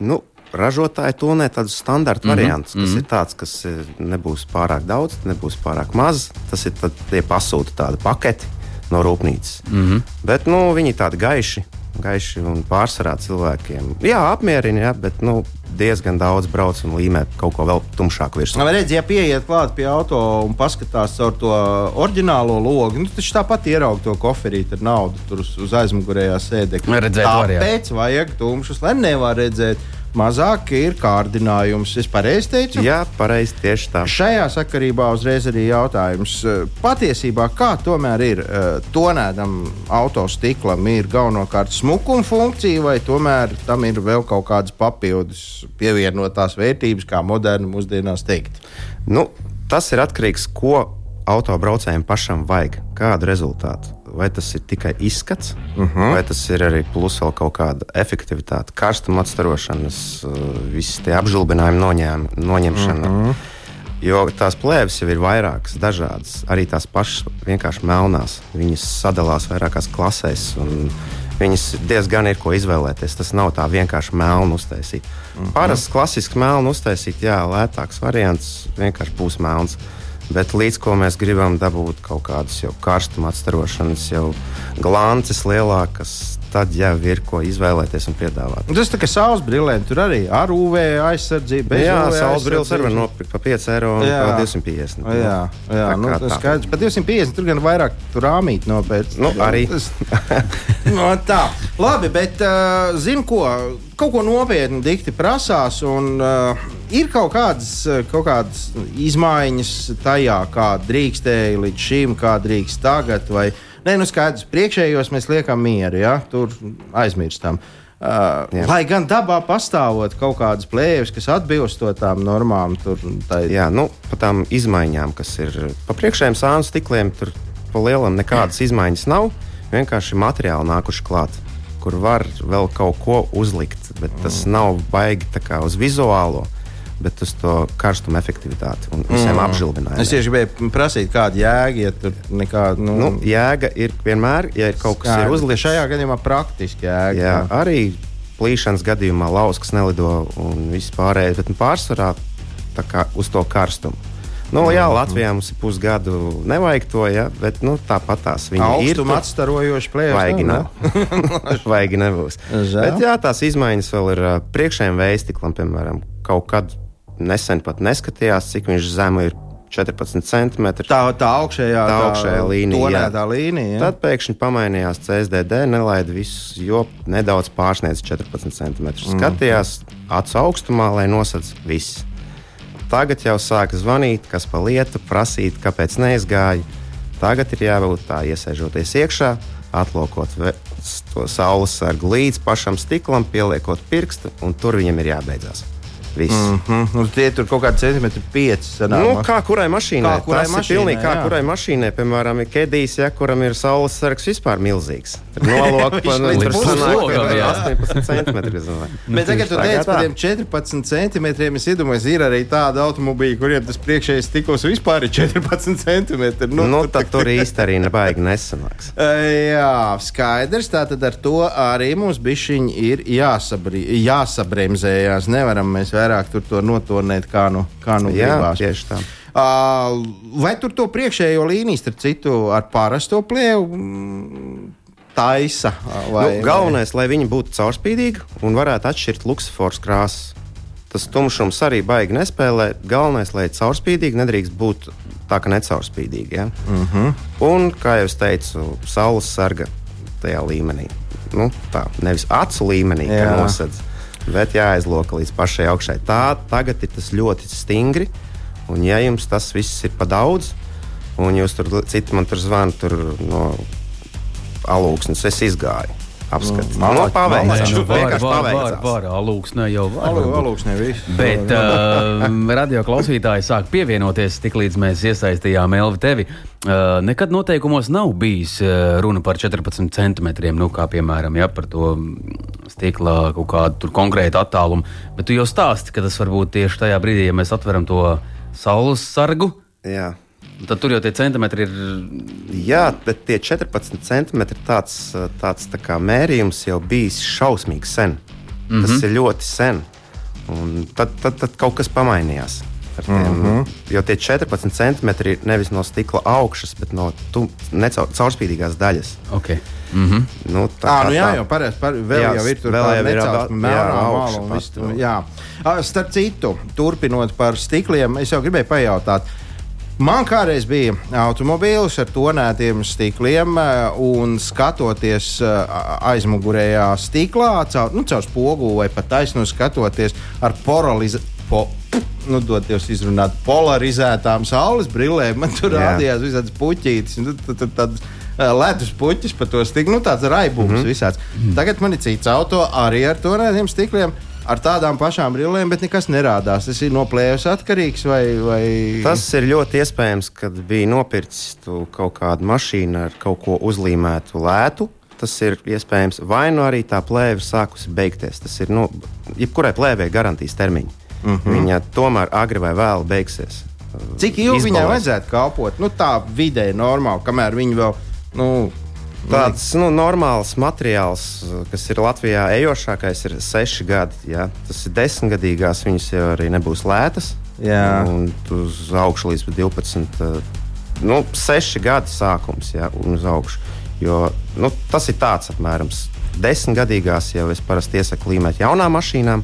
[SPEAKER 4] nu, ražotāji tonē tādus standarta mm -hmm. variantus, kas mm -hmm. ir tāds, kas nebūs pārāk daudz, nebūs pārāk maz. Tas ir tad, tie pasūta tādu paketi no rūpnīcas. Mm -hmm. Bet nu, viņi tādi gaiši, gaiši un pārsvarā cilvēkiem. Jā, apmierina, jā, bet nu, diezgan daudz brauc un līmē kaut ko vēl tumšāku virsmu.
[SPEAKER 3] Redz, ja pieiet klāt pie auto un paskatās caur to oriģinālo logu, nu, tad tāpat ierauga to koferīti ar naudu tur uz, aizmugurējā sēdekļa. Tāpēc vajag tumšus, lai nevar redzēt mazāk ir kārdinājums. Es pareizi teicu?
[SPEAKER 4] Jā, pareizi tieši tā.
[SPEAKER 3] Šajā sakarībā uzreiz arī jautājums. Patiesībā, kā tomēr ir eh, tonētam autostiklam, ir galvenokārt smukuma funkcija, vai tomēr tam ir vēl kaut kādas papildus pievienotās vērtības, kā moderni mūsdienās teikt?
[SPEAKER 4] Nu, tas ir atkarīgs no ko autobraucējiem pašam vajag, kādu rezultātu vai tas ir tikai izskats, uh mhm. -huh. vai tas ir arī plus vēl kaut kāda efektivitāte, karstuma atstarošanas, uh, visas tie apžilbinājumi noņēm, noņemšana. Uh mhm. -huh. Jo tās plēves jau ir vairākas, dažādas. Arī tās pašas vienkārši melnās. Viņas sadalās vairākās klasēs. Viņas diezgan ir ko izvēlēties. Tas nav tā vienkārši melnu uztaisīt. Uh -huh. Parasts klasisks melnu uztaisīt, jā, lētāks variants vienkārši būs melns. Uh, Bet līdz ko mēs gribam dabūt kaut kādas jau karstuma atstarošanas, jau glances lielākas, tad jau ir ko izvēlēties un piedāvāt. Un
[SPEAKER 3] tas tā kā saules brillēm, tur arī ar UV aizsardzību.
[SPEAKER 4] Jā, saules brilles arī var nopirkt par 5 eiro un jā. 250.
[SPEAKER 3] Jā, jā, jā nu, tas skaidrs. Par 250 tur gan vairāk tur rāmīt nopērts.
[SPEAKER 4] Nu, arī.
[SPEAKER 3] Tas, no, tā. Labi, bet uh, zinu ko, kaut ko nopietnu dikti prasās un uh, ir kaut kādas, kaut kādas izmaiņas tajā, kā drīkstēja līdz šim, kā drīkst tagad vai ne Nē, nu skaidrs, priekšējos mēs liekam mieru, ja? tur aizmirstam. Uh, Jā. lai gan dabā pastāvot kaut kādas plēves, kas atbilst tām normām, tur
[SPEAKER 4] tā ir. Jā, nu, par tām izmaiņām, kas ir pa priekšējiem sānu stikliem, tur pa lielam nekādas izmaiņas nav. Vienkārši materiāli nākuši klāt, kur var vēl kaut ko uzlikt, bet tas mm. nav baigi uz vizuālo bet uz to karstuma efektivitāti un visiem mm. apžilbinājumiem.
[SPEAKER 3] Es tieši gribēju prasīt, kāda jēga ja tur nekāda.
[SPEAKER 4] Nu, nu, jēga ir vienmēr, ja ir kaut kas ir uzlikts.
[SPEAKER 3] Šajā gadījumā praktiski jēga.
[SPEAKER 4] Jā, arī plīšanas gadījumā lauskas nelido un viss pārējais, bet nu, pārsvarā uz to karstumu. Nu, jā, mhm. Latvijā mums ir pusgadu, nevajag to, ja, bet nu, tāpat tās
[SPEAKER 3] viņa Augstuma ir. Tur atstarojoši plēsoņi.
[SPEAKER 4] Vajag, ne? vajag nebūs. Bet jā, tās izmaiņas vēl ir priekšējiem veistiklam, piemēram, kaut kad nesen pat neskatījās, cik viņš zemu ir. 14 cm.
[SPEAKER 3] Tā, tā augšējā,
[SPEAKER 4] tā augšējā līnija.
[SPEAKER 3] Tā līnija jā.
[SPEAKER 4] Tad pēkšņi pamainījās CSDD, nelaida visus, jo nedaudz pārsniedz 14 cm. Mm. Skatījās acu augstumā, lai nosedz viss. tagad jau sāk zvanīt, kas pa lietu, prasīt, kāpēc neizgāja. Tagad ir jābūt tā, iesēžoties iekšā, atlokot to saules sargu līdz pašam stiklam, pieliekot pirkstu, un tur viņam ir jābeidzās. Viss. Mm
[SPEAKER 3] -hmm. nu, tie tur kaut kādi centimetri, pieci.
[SPEAKER 4] Nu, kā kurai mašīnai? Kā kurai Tas mašīnai, ir pilnīgi kā jā. kurai mašīnai. Piemēram, ir kedijs, ja, kuram ir saules sargs vispār milzīgs. Nolūk pa puslogam, 18 centimetri.
[SPEAKER 3] Bet tagad tu teici par tiem 14 centimetriem, es iedomājos, ir arī tāda automobīļa, kuriem tas priekšējais stikls vispār ir 14 centimetri.
[SPEAKER 4] Nu, nu tad tur īsti arī nebaigi nesanāks.
[SPEAKER 3] jā, skaidrs. Tātad ar to arī mums bišķiņi ir jāsabrī, jāsabremzējās. Nevaram mēs vairāk tur to notornēt, kā nu, kā nu
[SPEAKER 4] Jā, gribās. Tieši tā.
[SPEAKER 3] Uh, vai tur to priekšējo līniju, starp citu, ar parasto plēvu mm, taisa?
[SPEAKER 4] Vai, nu, galvenais, vai... lai viņi būtu caurspīdīgi un varētu atšķirt luksofors krāsas. Tas tumšums arī baigi nespēlē. Galvenais, lai caurspīdīgi nedrīkst būt tā, ka necaurspīdīgi. Ja? Uh
[SPEAKER 3] mhm. -huh.
[SPEAKER 4] Un, kā jau teicu, saules sarga tajā līmenī. Nu, tā, nevis acu līmenī, kā nosedz, bet jāaizloka līdz pašai augšai. Tā tagad ir tas ļoti stingri, un ja jums tas viss ir pa daudz, un jūs tur citi man tur zvana tur no alūksnes, es izgāju. Apskatīt, nu,
[SPEAKER 2] no, paveicās. Nu, var, var, alūksnē jau var.
[SPEAKER 3] Alū, alūksnē viss.
[SPEAKER 2] Bet uh, radio klausītāji sāk pievienoties, tik līdz mēs iesaistījām Elvi tevi. Uh, nekad noteikumos nav bijis uh, runa par 14 centimetriem, nu, kā piemēram, ja, par to stikla kaut kādu konkrētu attālumu. Bet tu jau stāsti, ka tas var būt tieši tajā brīdī, ja mēs atveram to saules sargu.
[SPEAKER 4] Jā.
[SPEAKER 2] Tad tur jau tie centimetri ir.
[SPEAKER 4] Jā, bet tie 14 centimetri tāds, tāds tā kā mērījums jau bijis šausmīgi sen. Mm -hmm. Tas mhm. ir ļoti sen. Un tad, tad, tad kaut kas pamainījās. Tiem, mm -hmm. Jo tie 14 centimetri ir nevis no stikla augšas, bet no caurspīdīgās daļas.
[SPEAKER 2] Okay. Mm -hmm.
[SPEAKER 3] nu, tā, à, nu, jā, jau pareizi. Par, vēl jā, jau ir tur vēl jau ir tāda līnija. Starp citu, turpinot par stikliem, es jau gribēju pajautāt. Man kādreiz bija automobīls ar tonētiem stikliem, un skatoties aizmugurējā stiklā, caur, nu, caur spogu vai pat taisnu skatoties ar poralizāciju. Po, nu, dod Dievs izrunāt polarizētām saules brillēm. Man tur rādījās visādas puķītes. Nu, tad, tad, tad, ledus puķis par to stiklu. Nu, tāds raibums mm -hmm. visāds. -hmm. Tagad man ir cits auto arī ar tonētiem stikliem. Ar tādām pašām brillēm, bet nekas nerādās. Tas ir no plēves atkarīgs. Vai, vai...
[SPEAKER 4] Tas ir ļoti iespējams, kad bija nopircis kaut kādu mašīnu ar kaut ko uzlīmētu lētu. Tas ir iespējams, vai nu arī tā plēve sākusi beigties. Tas ir, nu, jebkurai plēvei garantijas termiņš. Mm -hmm. Viņa tomēr agri vai vēlu beigsies.
[SPEAKER 3] Cik ilgi viņai vajadzētu kalpot? Nu, tā vidēji normāli, kamēr viņa vēl Nu,
[SPEAKER 4] Tāds nu, normāls materiāls, kas ir Latvijā ejošākais, ir seši gadi. Ja? Tas ir desmitgadīgās, viņas jau arī nebūs lētas.
[SPEAKER 3] Jā.
[SPEAKER 4] Un uz augšu līdz 12, nu, seši gadi sākums ja? un uz augšu. Jo, nu, tas ir tāds apmēram desmitgadīgās, jau es parasti iesaku līmēt jaunām mašīnām,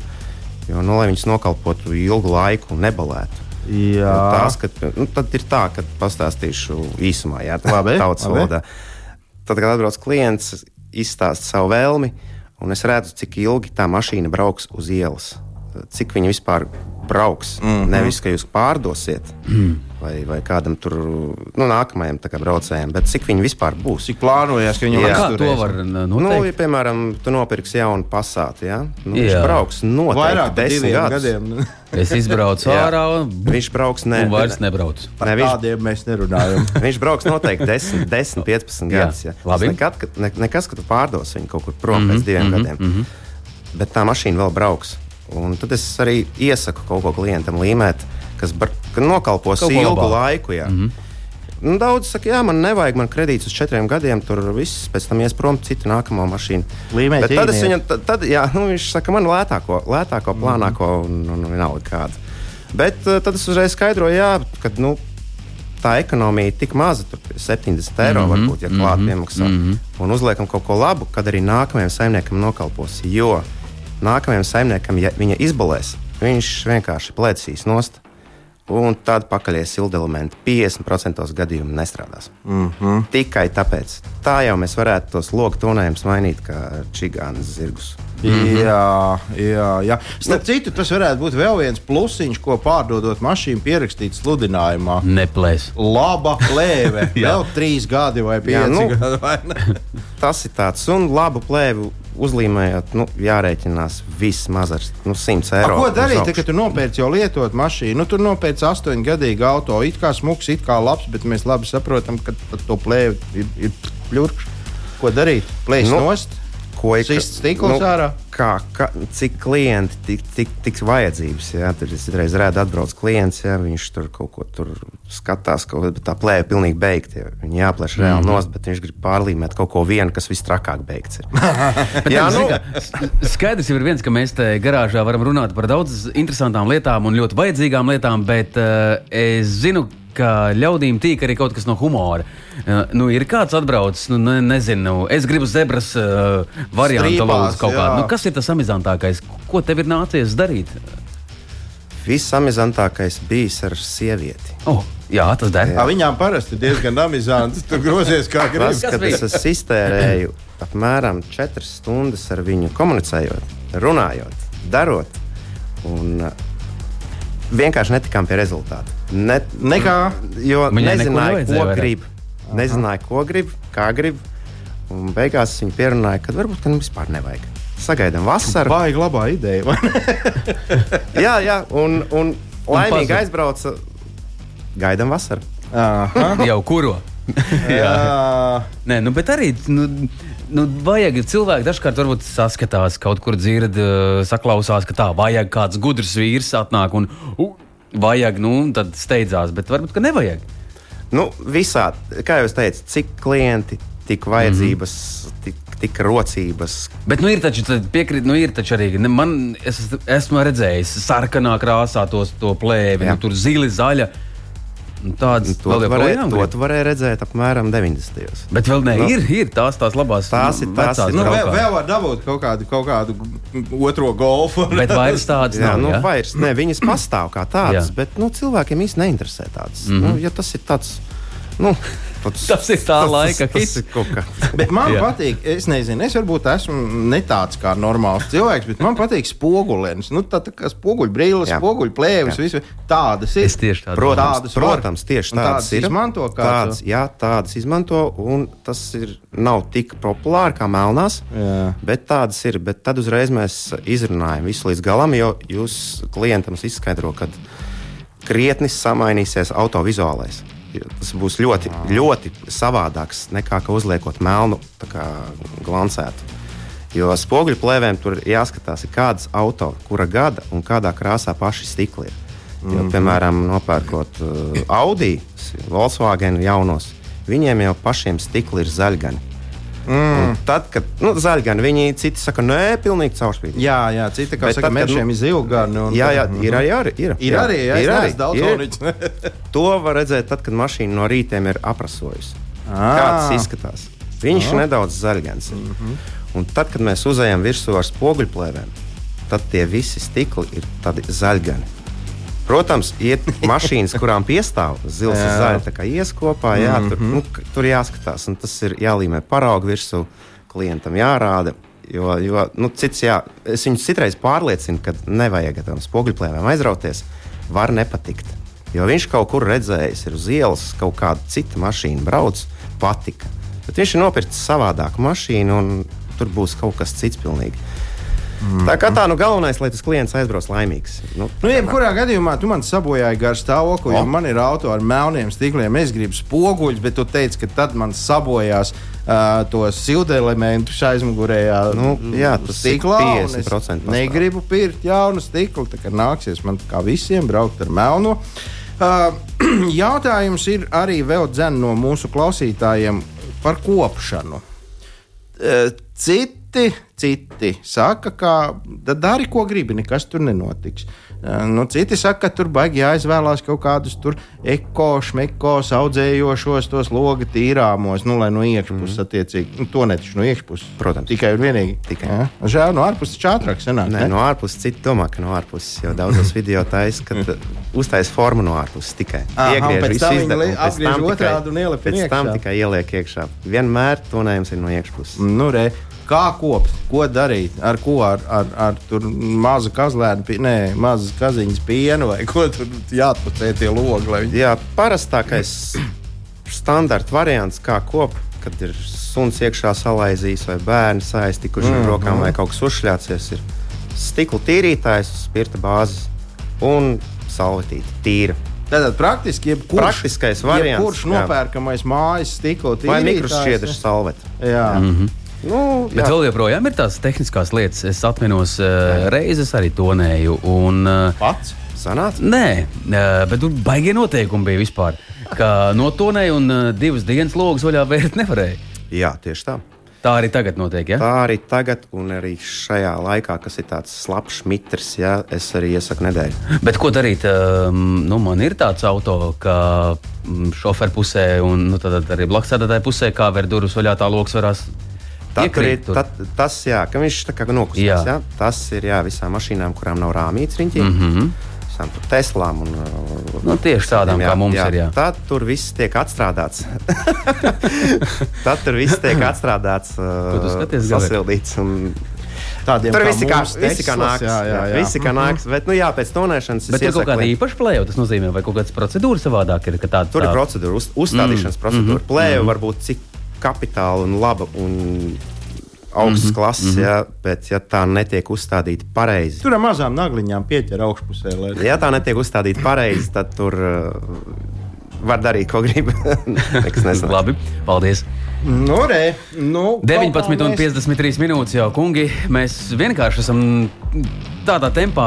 [SPEAKER 4] jo, nu, lai viņas nokalpotu ilgu laiku un nebalētu.
[SPEAKER 3] Jā.
[SPEAKER 4] Tās, kad, nu, tad ir tā, ka pastāstīšu īsumā, jā, tā ir tautas valodā. Tad, kad atbrauc klients, izstāsta savu vēlmi, un es redzu, cik ilgi tā mašīna brauks uz ielas. Cik viņa vispār brauks. Mm -hmm. Nevis, ka jūs pārdosiet. Mm vai, vai kādam tur nu, nākamajam braucējam, bet cik viņi vispār būs.
[SPEAKER 3] Cik plānojas, ka viņi.
[SPEAKER 2] Kā to var noteikt?
[SPEAKER 4] Nu, ja, piemēram, tu nopirksi jaunu pasātu, ja? nu, viņš brauks noteikti vairāk desmit gadiem.
[SPEAKER 2] es izbraucu ārā, un
[SPEAKER 4] viņš brauks ne,
[SPEAKER 2] un vairs nebrauc.
[SPEAKER 3] Par ne, viņš, tādiem mēs nerunājam.
[SPEAKER 4] viņš brauks noteikti 10, 10 15 gadus. Ja.
[SPEAKER 2] Labi.
[SPEAKER 4] Nekad, ka, ne, nekas, ka tu pārdos viņu kaut kur prom mm -hmm, pēc diviem mm -hmm, gadiem. Mm -hmm. Bet tā mašīna vēl brauks. Un tad es arī iesaku kaut ko klientam līmēt kas bar, ka nokalpos Kaut ilgu labāk. laiku. Jā. Mm -hmm. Nu, daudz saka, jā, man nevajag, man kredīts uz četriem gadiem, tur viss, pēc tam ies prom, cita nākamā mašīna.
[SPEAKER 3] Līmeņa
[SPEAKER 4] tad viņam, tad, tad jā, nu, viņš saka, man lētāko, lētāko mhm. plānāko, un, un, un vienalga kādu. Bet uh, tad es uzreiz skaidroju, jā, ka nu, tā ekonomija ir tik maza, tur 70 eiro mm -hmm, varbūt, ja klāt mm -hmm, piemaksā. Mm -hmm. Un uzliekam kaut ko labu, kad arī nākamajam saimniekam nokalpos. Jo nākamajam saimniekam, ja viņa izbolēs, viņš vienkārši plecīs nost un tad pakaļie sildelementi 50% gadījumu nestrādās. Mm -hmm. Tikai tāpēc. Tā jau mēs varētu tos logu tonējumus mainīt kā čigānas zirgus.
[SPEAKER 3] Mm -hmm. Jā, jā, jā. Starp nu, citu, tas varētu būt vēl viens plusiņš, ko pārdodot mašīnu pierakstīt sludinājumā.
[SPEAKER 2] Neplēs.
[SPEAKER 3] Laba plēve. vēl trīs gadi vai pieci jā, nu, gadi. Vai
[SPEAKER 4] tas ir tāds, un labu plēvu uzlīmējot, nu, jārēķinās vismaz ar nu, 100 eiro.
[SPEAKER 3] A, ko darīt, te, kad tu nopērci jau lietotu mašīnu? Nu, tur nopērci astoņgadīgu auto, it kā smuks, it kā labs, bet mēs labi saprotam, ka to plēvi ir, ir pļurkšs. Ko darīt? Plēst nu, nost?
[SPEAKER 4] Ko ik,
[SPEAKER 3] stikls nu, ārā.
[SPEAKER 4] Kā, kā, cik klienti tik, tik, tik vajadzības. Jā, tur es reiz redzu, atbrauc klients, jā, viņš tur kaut ko tur skatās, kaut, bet tā plēja ir pilnīgi beigta. Viņa jāplēš reāli mm -hmm. nost, bet viņš grib pārlīmēt kaut ko vienu, kas visstrakāk beigts.
[SPEAKER 2] jā, nu. Skaidrs ir viens, ka mēs te garāžā varam runāt par daudz interesantām lietām un ļoti vajadzīgām lietām, bet uh, es zinu, ka ļaudīm tīk arī kaut kas no humora. Uh, nu, ir kāds atbraucis, nu, ne, nezinu, es gribu zebras uh, variantu lūdzu kaut kādu. Nu, kas ir tas amizantākais? Ko tev ir nācies darīt?
[SPEAKER 4] Visamizantākais bijis ar sievieti.
[SPEAKER 2] Oh. Jā, tas der. Jā.
[SPEAKER 3] Viņām parasti ir diezgan amizanti. Tur grozies kā gribas.
[SPEAKER 4] Kad es iztērēju apmēram 4 stundas ar viņu komunicējot, runājot, darot. Un vienkārši netikām pie rezultātu. Ne,
[SPEAKER 3] Nekā.
[SPEAKER 4] Jo Viņai nezināju, ko vairāk. Aha. Nezināju, ko grib, kā grib. Un beigās viņi pierunāja, ka varbūt ka vispār nevajag. Sagaidām vasaru.
[SPEAKER 3] Baigi labā ideja.
[SPEAKER 4] jā, jā, un, un, un laimīgi pazud. aizbrauca. Gaidām vasaru.
[SPEAKER 2] Jau kuro? jā. Nē, nu, bet arī. Nu, nu, vajag cilvēki dažkārt varbūt saskatās, kaut kur dzird, uh, saklausās, ka tā vajag kāds gudrs vīrs atnāk un uh, vajag, nu, tad steidzās, bet varbūt ka nevajag.
[SPEAKER 4] Nu, visā, kā jau teicu, cik klienti, tik vajadzības, mm -hmm. tik, tik rocības.
[SPEAKER 2] Bet nu, ir taču, piekrīt, nu, ir taču arī. Man, es esmu redzējis sarkanā krāsā tos, to plēvi, nu, tur zili, zaļa. Nu, tādas
[SPEAKER 4] to vēl varēja, to varēja redzēt apmēram 90. gados.
[SPEAKER 2] Bet vēl ne, nu, ir, ir tās, tās labās.
[SPEAKER 4] Tās ir tās. Ir,
[SPEAKER 3] nu, vēl, vēl var dabūt kaut kādu, kaut kādu otro golfu.
[SPEAKER 2] bet vairs tādas
[SPEAKER 4] nav. Jā, nu, ja? vairs, ne, viņas pastāv kā tādas, bet nu, cilvēkiem īsti neinteresē tādas. Mm -hmm. nu, ja tas ir tāds. Nu,
[SPEAKER 2] Tas, tas ir tā laika hits.
[SPEAKER 3] bet man Jā. patīk, es nezinu, es varbūt esmu ne tāds kā normāls cilvēks, bet man patīk spoguļs. Nu, tā, tā kā spoguļbrīlis, spoguļplēvis, visu, tādas ir.
[SPEAKER 2] Es tieši tādas,
[SPEAKER 4] protams, tādas protams, tieši tādas, tādas
[SPEAKER 3] ir. Izmanto
[SPEAKER 4] tādas, jā, tādas izmanto, un tas ir, nav tik populāri kā melnās, jā. bet tādas ir. Bet tad uzreiz mēs izrunājam visu līdz galam, jo jūs klientam izskaidro, ka krietni samainīsies autovizuālais tas būs ļoti, ļoti savādāks nekā uzliekot melnu glancētu. Jo spoguļu plēvēm tur jāskatās, kādas auto, kura gada un kādā krāsā paši stikli ir. Jo, mm -hmm. Piemēram, nopērkot uh, Audi, Volkswagen jaunos, viņiem jau pašiem stikli ir zaļgani. Mm. Tad, kad nu, zaļi gan viņi citi saka, nē, pilnīgi caurspīdīgi.
[SPEAKER 3] Jā, jā, citi kā saka, mērķiem
[SPEAKER 4] nu,
[SPEAKER 3] ir zilgani. Un...
[SPEAKER 4] Jā, jā, ir arī. Ir,
[SPEAKER 3] ir, ir jā, arī, jā, ir arī daudz
[SPEAKER 4] To var redzēt tad, kad mašīna no rītiem ir aprasojusi. À. Kāds izskatās? Viņš ir nedaudz zaļgans. Mm -hmm. Un tad, kad mēs uzējam virsū ar spoguļplēvēm, tad tie visi stikli ir zaļgani. Protams, ir mašīnas, kurām piestāv zils un zaļš, tā kā ies kopā, jā, tur, mm -hmm. nu, tur jāskatās, un tas ir jālīmē paraugu virsū, klientam jārāda. Jo, jo nu, cits, jā, es viņu citreiz pārliecinu, ka nevajag tam spoguļplēvēm aizrauties, var nepatikt. Jo viņš kaut kur redzējis, ir uz ielas kaut kāda cita mašīna, brauc, patika. Bet viņš ir nopircis savādāku mašīnu, un tur būs kaut kas cits pilnīgi. Mm. Tā kā tā, nu galvenais, lai tas klients aizbrauc laimīgs.
[SPEAKER 3] Nu, nu jebkurā gadījumā tu man sabojāji garu stāvokli, jo man ir auto ar melniem stikliem. Es gribu spoguļus, bet tu teici, ka tad man sabojās uh, to siltu elementu aizmugurējā
[SPEAKER 4] nu, jā,
[SPEAKER 3] stiklā.
[SPEAKER 4] 50%
[SPEAKER 3] negribu pirkt jaunu stiklu, tā kā nāksies man kā visiem braukt ar melno. Uh, jautājums ir arī vēl dzen no mūsu klausītājiem par kopšanu. Uh, cit, citi, citi saka, ka dari, ko gribi, nekas tur nenotiks. Nu, citi saka, ka tur baigi jāizvēlās kaut kādus eko, šmeko, audzējošos, tos logi tīrāmos, nu, lai no iekšpuses, mm. attiecīgi, nu, to netišu no iekšpuses.
[SPEAKER 4] Protams.
[SPEAKER 3] Tikai un vienīgi.
[SPEAKER 4] Tikai.
[SPEAKER 3] Ja? Žēl, no ārpuses čātrāk sanāk.
[SPEAKER 4] Nē, ne? no ārpuses citi domā, ka no ārpuses jau daudzos video taisa, ka uztais formu no ārpuses tikai.
[SPEAKER 3] Iegriež visu izdevumu, pēc tam ieliek
[SPEAKER 4] pēc tam tikai ieliek iekšā. Vienmēr tonējums ir no iekšpuses.
[SPEAKER 3] Nu, re. Kā kopt, ko darīt, ar ko ar, ar, ar mazu kazlēnu, nē, mazas kaziņas pienu vai ko tur jāatpūtē tie logi. Lai...
[SPEAKER 4] Jā, parastākais standarta variants, kā kopt, kad ir suns iekšā salaizījis vai bērns aiztikuši mm, ar rokām mm. vai kaut kas uzšļācies, ir stikla tīrītājs, spirta bāzes un salvetīte tīra.
[SPEAKER 3] Tātad praktiski jebkurš,
[SPEAKER 4] Praktiskais variants,
[SPEAKER 3] jebkurš nopērkamais mājas stikla tīrītājs.
[SPEAKER 4] Vai mikrošķiedras salvete.
[SPEAKER 3] Jā. Mm -hmm.
[SPEAKER 2] Nu, Bet jā. vēl joprojām ir tās tehniskās lietas. Es atceros, uh, reizes arī tonēju. Un, uh,
[SPEAKER 3] Pats?
[SPEAKER 4] Sanāca?
[SPEAKER 2] Nē, uh, bet tur baigie noteikumi bija vispār. Ka notonēja un uh, divas dienas logus vaļā vērt nevarēja.
[SPEAKER 4] Jā, tieši tā.
[SPEAKER 2] Tā arī tagad notiek. Ja?
[SPEAKER 4] Tā arī tagad, un arī šajā laikā, kas ir tāds slapjš mitrs, ja es arī iesaku nedēļu.
[SPEAKER 2] Bet ko darīt? Nu, man ir tāds auto, ka šoferu pusē un nu, arī blakus sēdētāju pusē, kā ver durvis vaļā, tā lokus varās
[SPEAKER 4] Tad ir, tad, tas, jā, ka viņš tā kā nokustās. Jā. Jā, tas ir jā, visām mašīnām, kurām nav rāmītas riņķī. Mm -hmm. Visām Teslām un
[SPEAKER 2] nu, tieši tādām, jā, kā mums jā, ir. Jā.
[SPEAKER 4] Tad tur viss tiek atstrādāts. tad tur viss tiek atstrādāts, sasildīts. Un,
[SPEAKER 3] Tādiem
[SPEAKER 4] tur viss kā, visi kā nāks. Jā, jā, jā. Visi kā nāks, bet, nu jā, pēc tonēšanas.
[SPEAKER 2] Bet ir kaut kāda īpaša plēja, tas nozīmē, vai kaut kādas procedūras savādāk ir. Tā,
[SPEAKER 4] tur ir procedūra, uz, uzstādīšanas mm, procedūra. Mm -hmm, plēja mm -hmm. var būt cik kapitāla un laba un augstas mm -hmm. klases, mm -hmm. ja, bet ja tā netiek uzstādīta pareizi.
[SPEAKER 3] Tur ar mazām nagliņām pieķer augšpusē. Lai...
[SPEAKER 4] Ja tā netiek uzstādīta pareizi, tad tur uh, var darīt, ko grib.
[SPEAKER 2] Labi, paldies!
[SPEAKER 3] Nu, re, nu,
[SPEAKER 2] 19,53 minūtes jau, kungi. Mēs vienkārši esam tādā tempā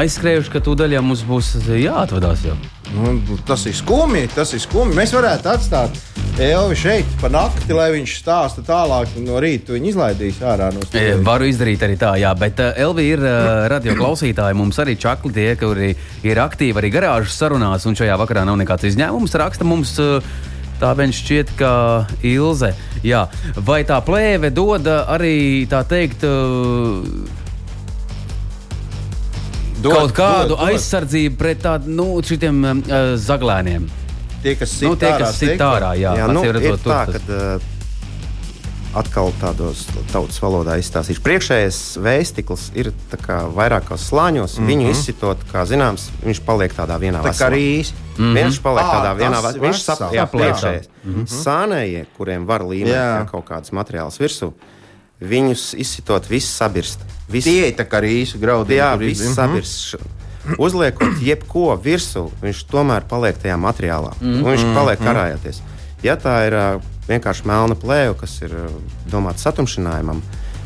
[SPEAKER 2] aizskrējuši, ka tūdaļ mums būs jāatvadās. Jau.
[SPEAKER 3] Nu, tas ir skumji, tas ir skumji. Mēs varētu atstāt Elvi šeit pa nakti, lai viņš stāsta tālāk, no rīta viņa izlaidīs ārā no
[SPEAKER 2] stūra. Varu izdarīt arī tā, jā, bet uh, Elvi ir uh, radio klausītāji. Mums arī čakli tie, kuri ir aktīvi arī garāžas sarunās, un šajā vakarā nav nekāds izņēmums. Raksta mums. Uh, Tā viņš šķiet, ka Ilze. Jā. Vai tā plēve dod arī tā teikt, uh, dod, kaut kādu dod, dod. aizsardzību pret tādiem nu, uh, zaglēniem?
[SPEAKER 3] tie, kas sit
[SPEAKER 2] nu, tie, kas sit ārā, jā,
[SPEAKER 4] jā nu, redzot, tā, kad, uh, atkal tādos tautas valodā izstāstīšu. Priekšējais vēstiklis ir vairākos slāņos. Mm -hmm. Viņu izsitot, kā zināms, viņš paliek tādā vienā
[SPEAKER 3] tā kā rīs.
[SPEAKER 4] Mm -hmm. Viņš paliek à, tādā vienā veidā. Viņš saprot, priekšējais. Mm -hmm. Sānējie, kuriem var līmēt kaut kādas materiālus virsū, viņus izsitot, viss sabirst.
[SPEAKER 3] Viss, Tie ir tā kā rīsu graudi.
[SPEAKER 4] Jā, viss sabirst. Mm -hmm uzliekot jebko virsū, viņš tomēr paliek tajā materiālā. Mm -hmm. Viņš paliek mhm. karājoties. Ja tā ir vienkārši melna plēve, kas ir uh, domāta satumšinājumam,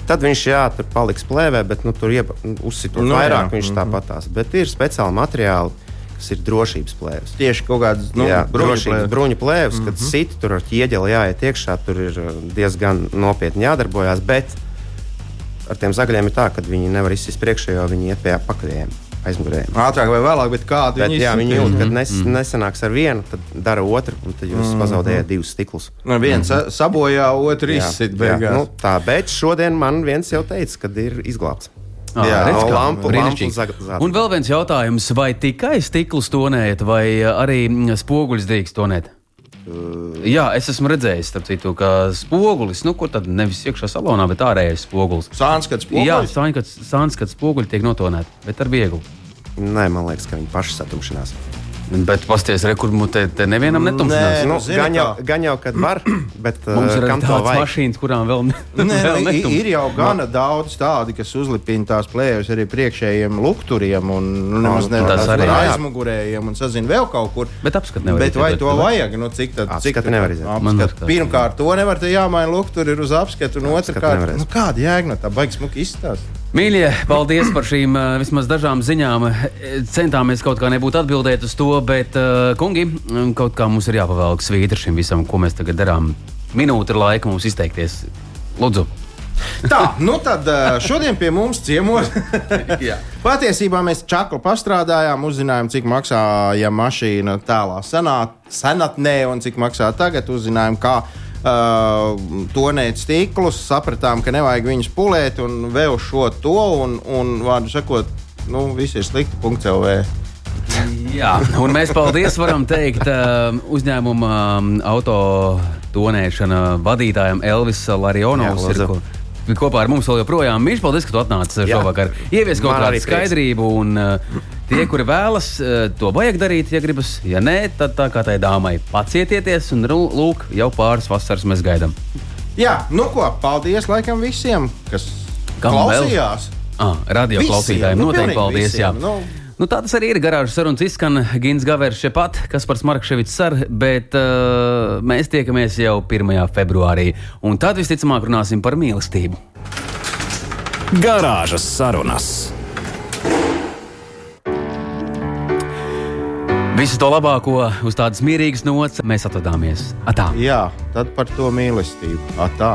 [SPEAKER 4] tad viņš jā, tur paliks plēvē, bet nu, tur nu, uzsitot nu vairāk, jā. viņš -hmm. tāpatās. Bet ir speciāli materiāli. Kas ir drošības plēves.
[SPEAKER 3] Tieši kaut kādas nu, jā,
[SPEAKER 4] drošības bruņu plēves, mm -hmm. kad mhm. sit tur ar ķieģeli jāiet iekšā, tur ir diezgan nopietni jādarbojas. Bet ar tiem zagaļiem ir tā, ka viņi nevar izsist priekšā, jo viņi iet pie apakšējiem aizmugurē.
[SPEAKER 3] Ātrāk vai vēlāk, bet kādu
[SPEAKER 4] bet, jā, viņi jūt, kad nes, mm. nesanāks ar vienu, tad dara otru, un tad jūs mm. pazaudējat divus stiklus.
[SPEAKER 3] Nu, viens mm. sabojā, otru izsit beigās. Jā, nu,
[SPEAKER 4] tā, bet šodien man viens jau teica, kad ir izglābts.
[SPEAKER 2] Ah, jā, redz, no lampu, lampu zag, zag. Un vēl viens jautājums, vai tikai stiklus tonēt, vai arī spoguļus drīkst tonēt? Jā, es esmu redzējis, citu, ka spogulis, nu, kur tad nevis iekšā salonā, bet ārējais spogulis.
[SPEAKER 3] Sānskats spogulis?
[SPEAKER 2] Jā, sānskats spoguļi tiek notonēti, bet ar vieglu.
[SPEAKER 4] Nē, man liekas, ka viņi paši satumšinās.
[SPEAKER 2] Bet pasties, re, kur te, te nevienam netumšinās.
[SPEAKER 4] Nē, nu, gan, jau, gan jau, kad var, bet
[SPEAKER 2] mums ir uh, tādas mašīnas, kurām vēl, ne,
[SPEAKER 3] Nē, vēl nu, netum. ir jau gana daudz tādi, kas uzlipina tās plēves arī priekšējiem lukturiem un nu, nemaz
[SPEAKER 2] ne tādiem
[SPEAKER 3] aizmugurējiem un sazina vēl kaut kur.
[SPEAKER 2] Bet apskat nevar.
[SPEAKER 3] Bet vai to vajag? Nu, cik tad, cik
[SPEAKER 4] tad nevar
[SPEAKER 3] izdarīt? Pirmkārt, to nevar, te jāmaina lukturi uz apskatu un otrkārt, nu, kāda jēga no tā baigas smuki izstāst?
[SPEAKER 2] Mīļie, paldies par šīm uh, vismaz dažām ziņām. Centāmies kaut kā nebūt atbildēt uz to, bet, uh, kungi, kaut kā mums ir jāpavēlk svītra šim visam, ko mēs tagad darām. Minūte ir laika mums izteikties. Lūdzu!
[SPEAKER 3] Tā, nu tad šodien pie mums ciemos. Patiesībā mēs čaklu pastrādājām, uzzinājām, cik maksāja mašīna tālā senāt, senatnē un cik maksā tagad. Uzzinājām, kā uh, tonēt stiklus, sapratām, ka nevajag viņus pulēt un vēl šo to, un, un vārdu sakot, nu, viss ir slikti. .lv.
[SPEAKER 2] Jā, un mēs paldies varam teikt uh, uzņēmuma um, auto tonēšana vadītājam Elvis Larionovs. Jā, ir, kopā ar mums vēl joprojām. Mīļš, paldies, ka tu atnāci šovakar. Ievies kaut kādu skaidrību, un uh, tie, kuri vēlas, uh, to vajag darīt, ja gribas. Ja nē, tad tā kā tai dāmai pacietieties, un lūk, jau pāris vasaras mēs gaidām.
[SPEAKER 3] Jā, nu ko, paldies laikam visiem, kas Kam klausījās.
[SPEAKER 2] Ah, radio visiem, klausītājiem nu, noteikti paldies. Visiem, nu, Nu, tā tas arī ir. Garāžas sarunas izskan Gins Gavers šepat, kas par Smarkševics ar, bet uh, mēs tiekamies jau 1. februārī. Un tad visticamāk runāsim par mīlestību.
[SPEAKER 1] Garāžas sarunas.
[SPEAKER 2] Visu to labāko uz tādas mierīgas nots mēs atvadāmies. Atā.
[SPEAKER 3] Jā, tad par to mīlestību. Atā.